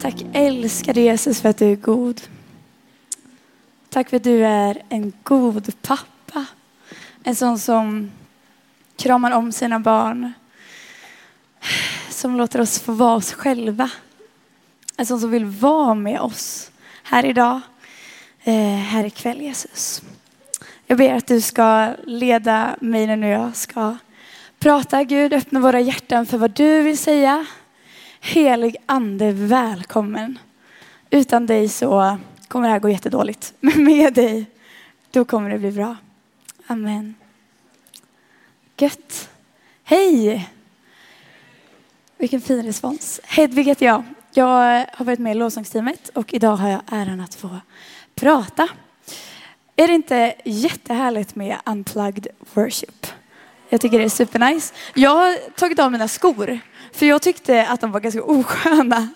Tack älskade Jesus för att du är god. Tack för att du är en god pappa. En sån som kramar om sina barn. Som låter oss få vara oss själva. En sån som vill vara med oss här idag. Eh, här ikväll Jesus. Jag ber att du ska leda mig när jag ska prata. Gud, öppna våra hjärtan för vad du vill säga. Helig ande, välkommen. Utan dig så kommer det här gå jättedåligt. Men med dig, då kommer det bli bra. Amen. Gött. Hej! Vilken fin respons. Hedvig heter jag. Jag har varit med i lovsångsteamet och idag har jag äran att få prata. Är det inte jättehärligt med unplugged worship? Jag tycker det är supernice. Jag har tagit av mina skor för jag tyckte att de var ganska osköna.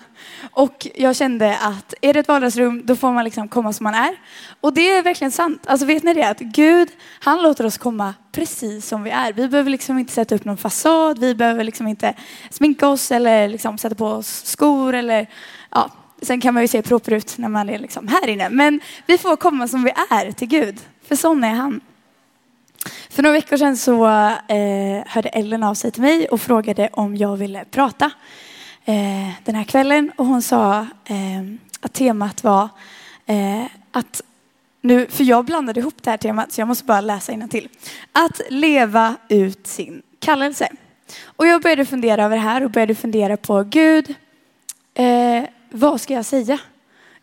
Och jag kände att är det ett vardagsrum då får man liksom komma som man är. Och det är verkligen sant. Alltså vet ni det? Att Gud, han låter oss komma precis som vi är. Vi behöver liksom inte sätta upp någon fasad. Vi behöver liksom inte sminka oss eller liksom sätta på oss skor eller ja. Sen kan man ju se proper ut när man är liksom här inne. Men vi får komma som vi är till Gud. För sån är han. För några veckor sedan så eh, hörde Ellen av sig till mig och frågade om jag ville prata eh, den här kvällen. Och hon sa eh, att temat var eh, att nu, för jag blandade ihop det här temat så jag måste bara läsa till. Att leva ut sin kallelse. Och jag började fundera över det här och började fundera på Gud, eh, vad ska jag säga?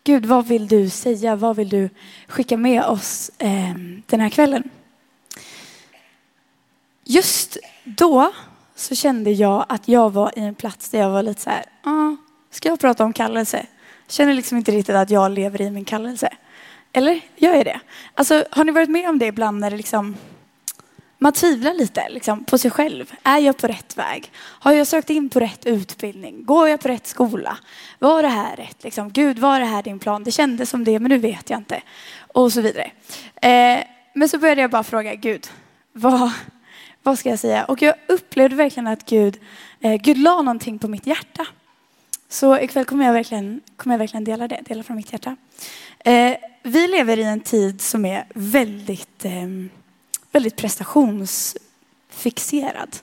Gud, vad vill du säga? Vad vill du skicka med oss eh, den här kvällen? Just då så kände jag att jag var i en plats där jag var lite så här, ah, ska jag prata om kallelse? Känner liksom inte riktigt att jag lever i min kallelse. Eller gör jag det? Alltså, har ni varit med om det ibland när det liksom, man tvivlar lite liksom, på sig själv. Är jag på rätt väg? Har jag sökt in på rätt utbildning? Går jag på rätt skola? Var det här rätt? Liksom, Gud, var det här din plan? Det kändes som det, men nu vet jag inte. Och så vidare. Eh, men så började jag bara fråga Gud, vad, vad ska jag säga? Och jag upplevde verkligen att Gud, eh, Gud la någonting på mitt hjärta. Så ikväll kommer jag verkligen, kommer jag verkligen dela det, dela från mitt hjärta. Eh, vi lever i en tid som är väldigt, eh, väldigt fixerad.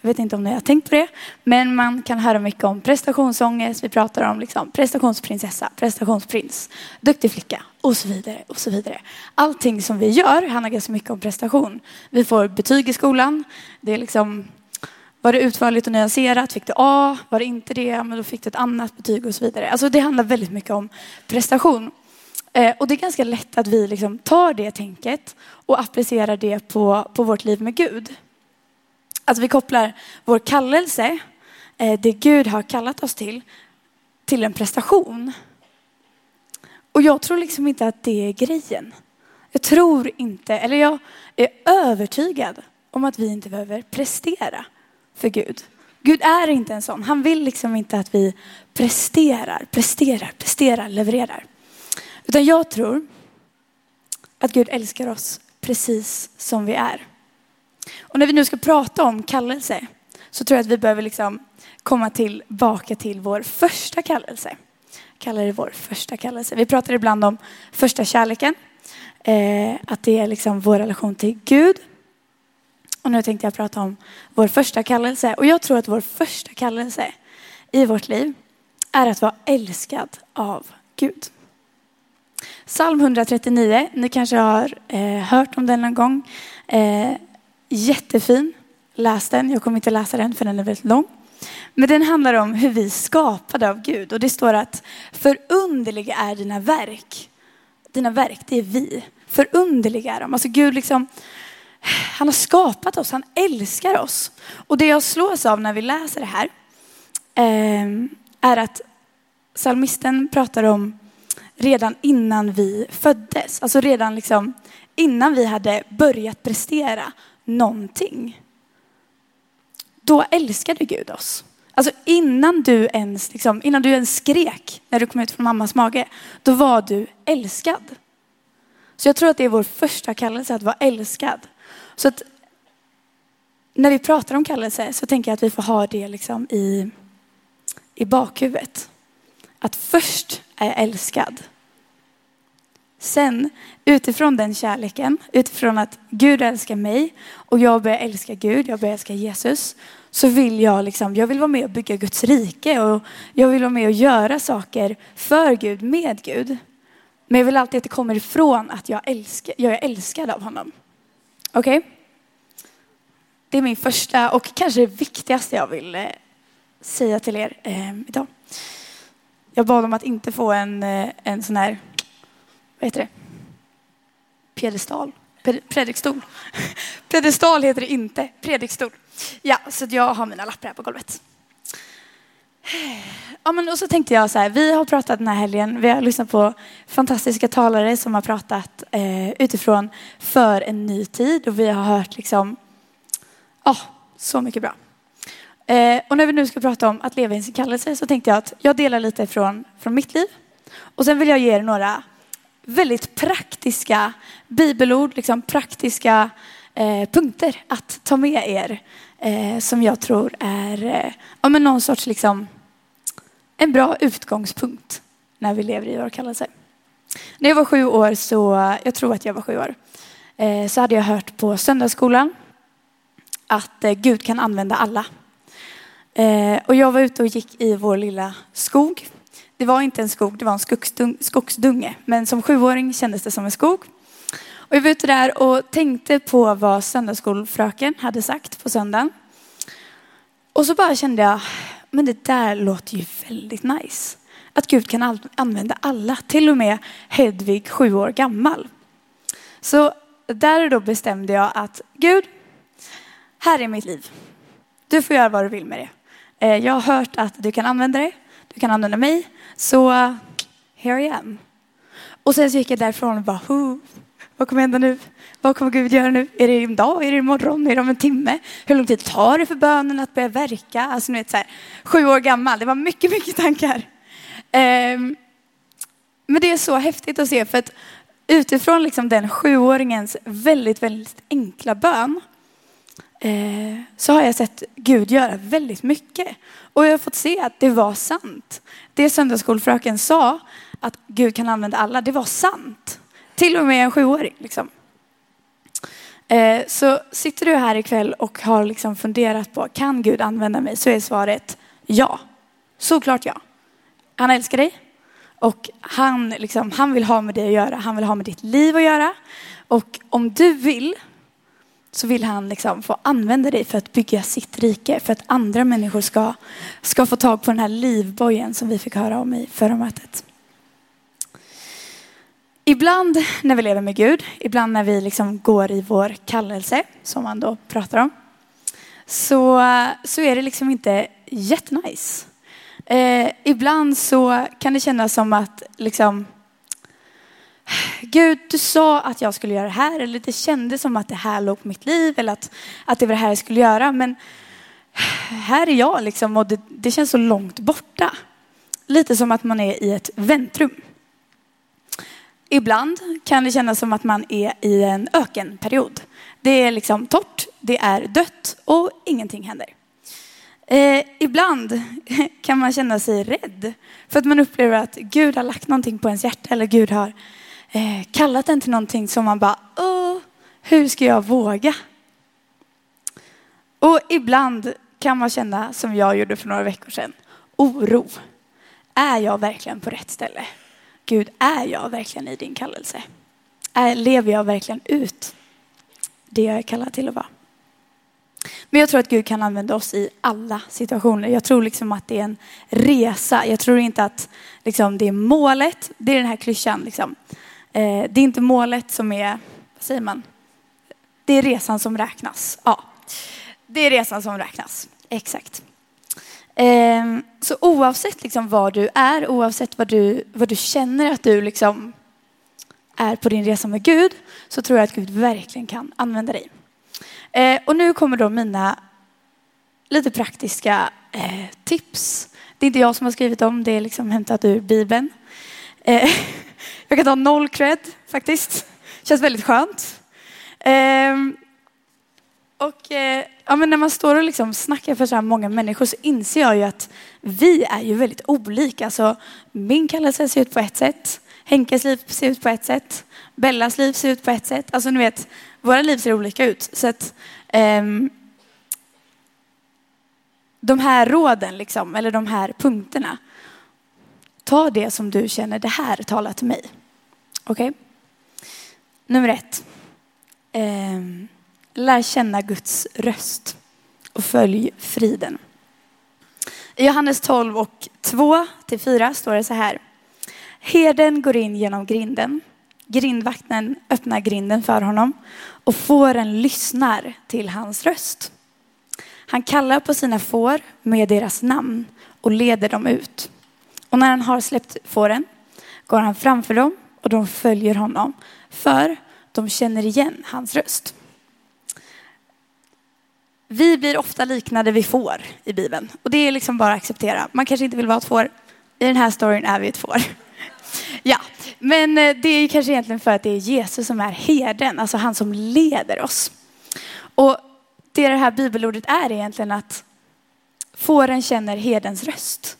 Jag vet inte om ni har tänkt på det, men man kan höra mycket om prestationsångest. Vi pratar om liksom prestationsprinsessa, prestationsprins, duktig flicka och så vidare och så vidare. Allting som vi gör handlar ganska mycket om prestation. Vi får betyg i skolan. Det är liksom var det utförligt och nyanserat? Fick du A? Var det inte det? Men då fick du ett annat betyg och så vidare. Alltså det handlar väldigt mycket om prestation. Eh, och det är ganska lätt att vi liksom tar det tänket och applicerar det på, på vårt liv med Gud. Att vi kopplar vår kallelse, eh, det Gud har kallat oss till, till en prestation. Och jag tror liksom inte att det är grejen. Jag tror inte, eller jag är övertygad om att vi inte behöver prestera för Gud. Gud är inte en sån. Han vill liksom inte att vi presterar, presterar, presterar, levererar. Utan jag tror att Gud älskar oss precis som vi är. Och när vi nu ska prata om kallelse så tror jag att vi behöver liksom komma tillbaka till vår första kallelse. Kallar det vår första kallelse. Vi pratar ibland om första kärleken. Eh, att det är liksom vår relation till Gud. Och nu tänkte jag prata om vår första kallelse. Och jag tror att vår första kallelse i vårt liv är att vara älskad av Gud. Psalm 139, ni kanske har eh, hört om den någon gång. Eh, jättefin. Läs den. Jag kommer inte läsa den för den är väldigt lång. Men den handlar om hur vi är skapade av Gud. Och det står att förunderliga är dina verk. Dina verk, det är vi. Förunderliga är de. Alltså Gud liksom, han har skapat oss, han älskar oss. Och det jag slås av när vi läser det här eh, är att psalmisten pratar om redan innan vi föddes. Alltså redan liksom innan vi hade börjat prestera någonting. Då älskade Gud oss. Alltså innan du ens, liksom, innan du ens skrek när du kom ut från mammas mage, då var du älskad. Så jag tror att det är vår första kallelse att vara älskad. Så att när vi pratar om kallelse så tänker jag att vi får ha det liksom i, i bakhuvudet. att först är jag älskad. Sen utifrån den kärleken, utifrån att Gud älskar mig och jag börjar älska Gud, jag börjar älska Jesus, så vill jag liksom, jag vill vara med och bygga Guds rike och jag vill vara med och göra saker för Gud, med Gud. Men jag vill alltid att det kommer ifrån att jag, älskar, jag är älskad av honom. Okej? Okay? Det är min första och kanske det viktigaste jag vill eh, säga till er eh, idag. Jag bad om att inte få en, eh, en sån här, vad heter det? Piedestal? Predikstol. Pedestal heter det inte, predikstol. Ja, så jag har mina lappar här på golvet. Ja, men och så tänkte jag så här, vi har pratat den här helgen, vi har lyssnat på fantastiska talare som har pratat eh, utifrån för en ny tid och vi har hört liksom, ja, oh, så mycket bra. Eh, och när vi nu ska prata om att leva i sin kallelse så tänkte jag att jag delar lite från, från mitt liv och sen vill jag ge er några väldigt praktiska bibelord, liksom praktiska eh, punkter att ta med er eh, som jag tror är eh, ja, men någon sorts liksom, en bra utgångspunkt när vi lever i vår kallelse. När jag var sju år, så, jag tror att jag var sju år, eh, så hade jag hört på söndagsskolan att eh, Gud kan använda alla. Eh, och jag var ute och gick i vår lilla skog. Det var inte en skog, det var en skogsdunge. Men som sjuåring kändes det som en skog. Och jag var ute där och tänkte på vad söndagsskolfröken hade sagt på söndagen. Och så bara kände jag, men det där låter ju väldigt nice. Att Gud kan använda alla, till och med Hedvig, sju år gammal. Så där och då bestämde jag att Gud, här är mitt liv. Du får göra vad du vill med det. Eh, jag har hört att du kan använda det, du kan använda mig, så here I am. Och sen så gick jag därifrån och bara, vad kommer hända nu? Vad kommer Gud göra nu? Är det idag? Är det imorgon? Är det om en timme? Hur lång tid tar det för bönen att börja verka? Alltså, ni vet, så här, sju år gammal. Det var mycket, mycket tankar. Um, men det är så häftigt att se för att utifrån liksom den sjuåringens väldigt, väldigt enkla bön eh, så har jag sett Gud göra väldigt mycket. Och jag har fått se att det var sant. Det söndagsskolfröken sa, att Gud kan använda alla, det var sant. Till och med en sjuåring. Liksom. Eh, så sitter du här ikväll och har liksom funderat på, kan Gud använda mig? Så är svaret ja. Såklart ja. Han älskar dig och han, liksom, han vill ha med dig att göra. Han vill ha med ditt liv att göra. Och om du vill så vill han liksom få använda dig för att bygga sitt rike. För att andra människor ska, ska få tag på den här livbojen som vi fick höra om i förra mötet. Ibland när vi lever med Gud, ibland när vi liksom går i vår kallelse, som man då pratar om, så, så är det liksom inte jättenice. Eh, ibland så kan det kännas som att liksom, Gud, du sa att jag skulle göra det här, eller det kändes som att det här låg på mitt liv, eller att, att det var det här jag skulle göra. Men här är jag liksom, och det, det känns så långt borta. Lite som att man är i ett väntrum. Ibland kan det kännas som att man är i en ökenperiod. Det är liksom torrt, det är dött och ingenting händer. Eh, ibland kan man känna sig rädd för att man upplever att Gud har lagt någonting på ens hjärta eller Gud har eh, kallat en till någonting som man bara, Åh, hur ska jag våga? Och ibland kan man känna som jag gjorde för några veckor sedan, oro. Är jag verkligen på rätt ställe? Gud, är jag verkligen i din kallelse? Är, lever jag verkligen ut det jag är kallad till att vara? Men jag tror att Gud kan använda oss i alla situationer. Jag tror liksom att det är en resa. Jag tror inte att liksom, det är målet. Det är den här klyschan. Liksom. Eh, det är inte målet som är, vad säger man? Det är resan som räknas. Ja, det är resan som räknas. Exakt. Ehm, så oavsett liksom var du är, oavsett vad du, vad du känner att du liksom är på din resa med Gud, så tror jag att Gud verkligen kan använda dig. Eh, och nu kommer då mina lite praktiska eh, tips. Det är inte jag som har skrivit dem, det är liksom hämtat ur Bibeln. Eh, Jag kan ta noll cred faktiskt. Känns väldigt skönt. Ehm, och eh, ja, men när man står och liksom snackar för så här många människor så inser jag ju att vi är ju väldigt olika. Alltså, min kallelse ser ut på ett sätt, Henkes liv ser ut på ett sätt, Bellas liv ser ut på ett sätt. Alltså ni vet, våra liv ser olika ut. Så att, ehm, de här råden, liksom, eller de här punkterna, ta det som du känner, det här talar till mig. Okej? Okay? Nummer ett. Eh, lär känna Guds röst och följ friden. I Johannes 12 och 2 till 4 står det så här. Herden går in genom grinden. Grindvakten öppnar grinden för honom och fåren lyssnar till hans röst. Han kallar på sina får med deras namn och leder dem ut. Och när han har släppt fåren går han framför dem och de följer honom för de känner igen hans röst. Vi blir ofta liknade vid får i Bibeln. Och det är liksom bara att acceptera. Man kanske inte vill vara ett får. I den här storyn är vi ett får. Ja, men eh, det är kanske egentligen för att det är Jesus som är herden, alltså han som leder oss. Och det det här bibelordet är egentligen att fåren känner herdens röst.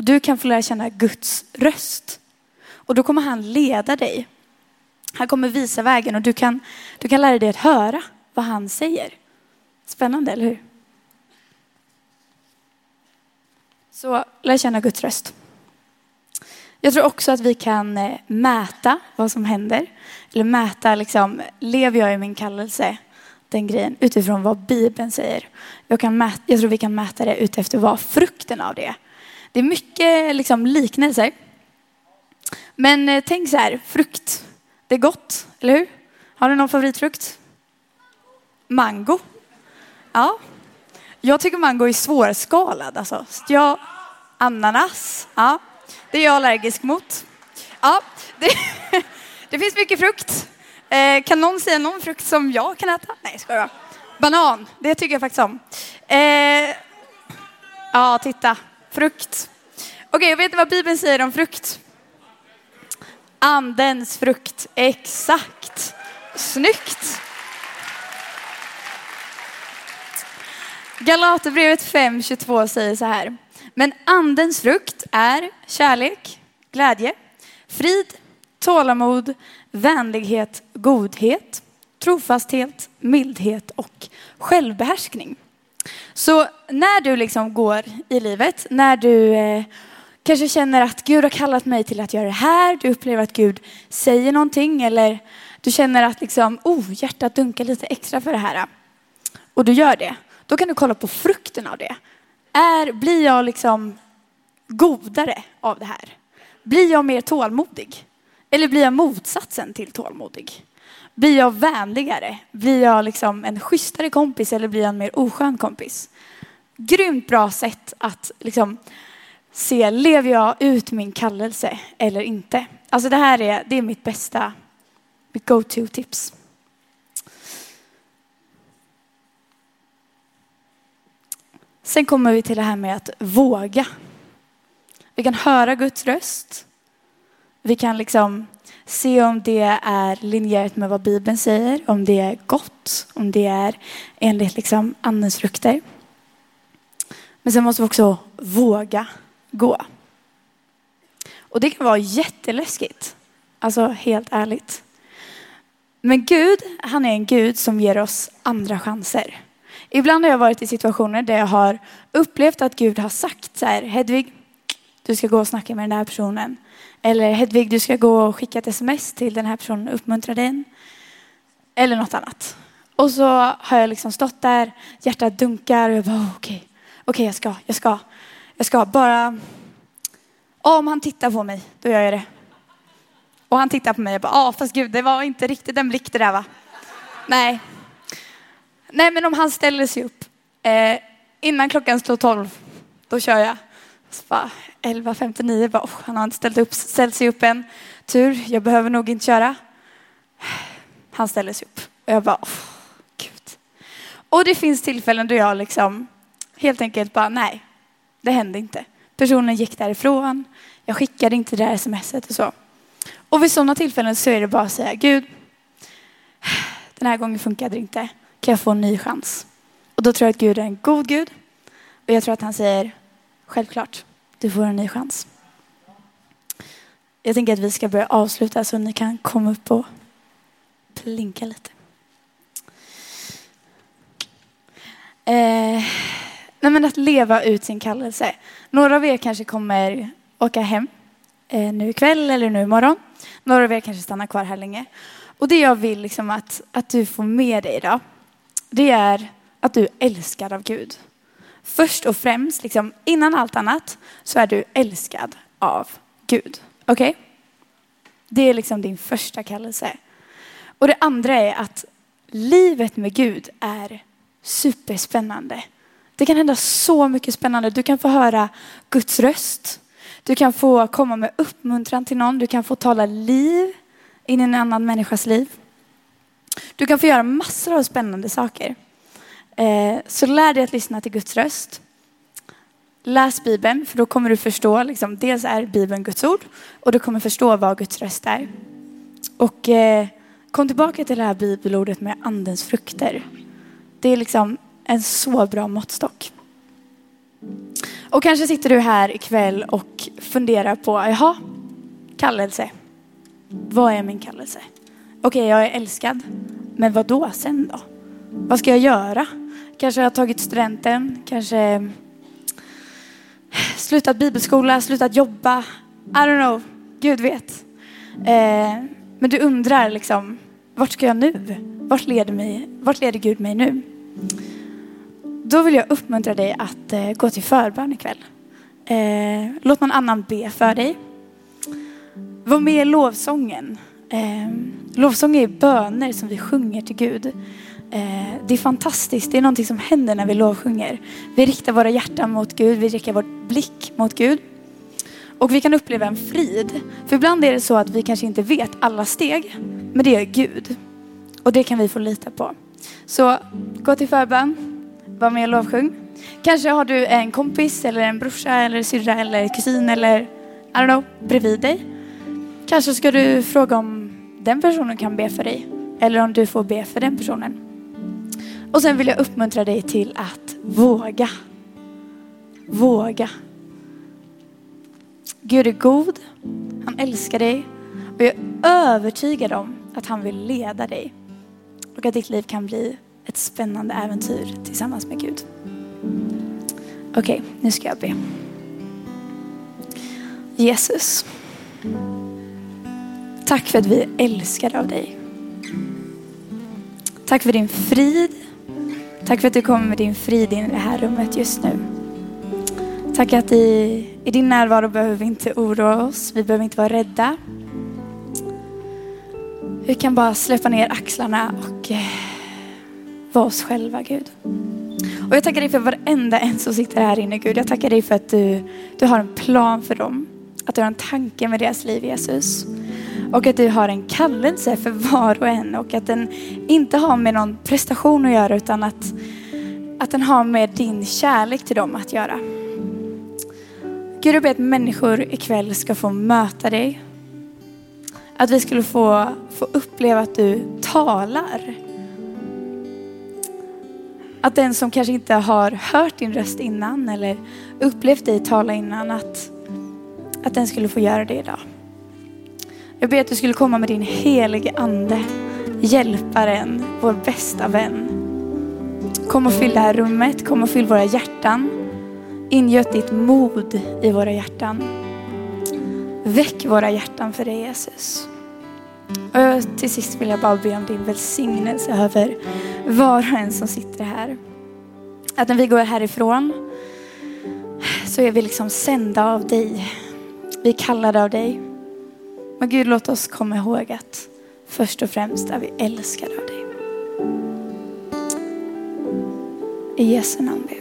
Och du kan få lära känna Guds röst. Och då kommer han leda dig. Han kommer visa vägen och du kan, du kan lära dig att höra vad han säger. Spännande, eller hur? Så lär känna Guds röst. Jag tror också att vi kan eh, mäta vad som händer. Eller mäta, liksom, lever jag i min kallelse? Den grejen utifrån vad Bibeln säger. Jag, kan mäta, jag tror vi kan mäta det utefter vad frukten av det det är mycket liksom, liknelser. Men eh, tänk så här, frukt. Det är gott, eller hur? Har du någon favoritfrukt? Mango. Ja. Jag tycker mango är svårskalad. Alltså. Jag, ananas. Ja. Det är jag allergisk mot. Ja. Det, det finns mycket frukt. Eh, kan någon säga någon frukt som jag kan äta? Nej, ska jag. Banan, det tycker jag faktiskt om. Eh, ja, titta. Frukt. Okej, okay, vet ni vad Bibeln säger om frukt? Andens frukt. Exakt. Snyggt. Galaterbrevet 5.22 säger så här. Men andens frukt är kärlek, glädje, frid, tålamod, vänlighet, godhet, trofasthet, mildhet och självbehärskning. Så när du liksom går i livet, när du eh, kanske känner att Gud har kallat mig till att göra det här, du upplever att Gud säger någonting eller du känner att liksom, oh, hjärtat dunkar lite extra för det här eh, och du gör det. Då kan du kolla på frukten av det. Är, blir jag liksom godare av det här? Blir jag mer tålmodig? Eller blir jag motsatsen till tålmodig? Blir jag vänligare? Blir jag liksom en schysstare kompis eller blir jag en mer oskön kompis? Grymt bra sätt att liksom se, lever jag ut min kallelse eller inte? Alltså det här är, det är mitt bästa, mitt go-to-tips. Sen kommer vi till det här med att våga. Vi kan höra Guds röst. Vi kan liksom se om det är linjärt med vad Bibeln säger, om det är gott, om det är enligt liksom andens frukter. Men sen måste vi också våga gå. Och det kan vara jätteläskigt. Alltså helt ärligt. Men Gud, han är en Gud som ger oss andra chanser. Ibland har jag varit i situationer där jag har upplevt att Gud har sagt så här, Hedvig, du ska gå och snacka med den här personen. Eller Hedvig, du ska gå och skicka ett sms till den här personen och uppmuntra den. Eller något annat. Och så har jag liksom stått där, hjärtat dunkar och jag bara okej, okay, okej okay, jag ska, jag ska, jag ska bara, om han tittar på mig, då gör jag det. Och han tittar på mig och bara, ja fast gud det var inte riktigt en blick det där va. Nej, Nej, men om han ställer sig upp eh, innan klockan slår tolv, då kör jag. Så bara 11.59, bara, oh, han har inte ställt, upp, ställt sig upp än. Tur, jag behöver nog inte köra. Han ställer sig upp och jag bara, oh, gud. Och det finns tillfällen då jag liksom helt enkelt bara, nej, det hände inte. Personen gick därifrån, jag skickade inte det där smset och så. Och vid sådana tillfällen så är det bara att säga, Gud, den här gången funkade det inte kan jag få en ny chans? Och då tror jag att Gud är en god Gud. Och jag tror att han säger, självklart, du får en ny chans. Jag tänker att vi ska börja avsluta så ni kan komma upp och plinka lite. Eh, nej men att leva ut sin kallelse. Några av er kanske kommer åka hem eh, nu ikväll eller nu imorgon. Några av er kanske stannar kvar här länge. Och det jag vill liksom att, att du får med dig idag, det är att du är älskad av Gud. Först och främst, liksom, innan allt annat, så är du älskad av Gud. Okej? Okay? Det är liksom din första kallelse. Och det andra är att livet med Gud är superspännande. Det kan hända så mycket spännande. Du kan få höra Guds röst. Du kan få komma med uppmuntran till någon. Du kan få tala liv in i en annan människas liv. Du kan få göra massor av spännande saker. Eh, så lär dig att lyssna till Guds röst. Läs Bibeln, för då kommer du förstå, liksom, dels är Bibeln Guds ord och du kommer förstå vad Guds röst är. Och eh, kom tillbaka till det här bibelordet med andens frukter. Det är liksom en så bra måttstock. Och kanske sitter du här ikväll och funderar på, jaha, kallelse. Vad är min kallelse? Okej, okay, jag är älskad. Men vad då sen då? Vad ska jag göra? Kanske jag har tagit studenten, kanske slutat bibelskola, slutat jobba. I don't know, Gud vet. Eh, men du undrar liksom, vart ska jag nu? Vart leder, mig, vart leder Gud mig nu? Då vill jag uppmuntra dig att eh, gå till förbön ikväll. Eh, låt någon annan be för dig. Var med i lovsången. Eh, lovsång är böner som vi sjunger till Gud. Eh, det är fantastiskt, det är någonting som händer när vi lovsjunger. Vi riktar våra hjärtan mot Gud, vi riktar vår blick mot Gud. Och vi kan uppleva en frid. För ibland är det så att vi kanske inte vet alla steg, men det är Gud. Och det kan vi få lita på. Så gå till förbön, var med och lovsjung. Kanske har du en kompis eller en brorsa eller syrra eller kusin eller I don't know, bredvid dig. Kanske ska du fråga om den personen kan be för dig. Eller om du får be för den personen. Och sen vill jag uppmuntra dig till att våga. Våga. Gud är god. Han älskar dig. Och jag är övertygad om att han vill leda dig. Och att ditt liv kan bli ett spännande äventyr tillsammans med Gud. Okej, okay, nu ska jag be. Jesus. Tack för att vi är älskade av dig. Tack för din frid. Tack för att du kommer med din frid in i det här rummet just nu. Tack att i, i din närvaro behöver vi inte oroa oss. Vi behöver inte vara rädda. Vi kan bara släppa ner axlarna och eh, vara oss själva Gud. Och jag tackar dig för varenda en som sitter här inne Gud. Jag tackar dig för att du, du har en plan för dem. Att du har en tanke med deras liv Jesus. Och att du har en kallelse för var och en och att den inte har med någon prestation att göra utan att, att den har med din kärlek till dem att göra. Gud, jag ber att människor ikväll ska få möta dig. Att vi skulle få, få uppleva att du talar. Att den som kanske inte har hört din röst innan eller upplevt dig tala innan, att, att den skulle få göra det idag. Jag ber att du skulle komma med din helige ande, hjälparen, vår bästa vän. Kom och fyll det här rummet, kom och fyll våra hjärtan. Ingöt ditt mod i våra hjärtan. Väck våra hjärtan för dig Jesus. Och till sist vill jag bara be om din välsignelse över var och en som sitter här. Att när vi går härifrån så är vi liksom sända av dig. Vi är kallade av dig. Men Gud, låt oss komma ihåg att först och främst är vi älskade av dig. I Jesu namn ber.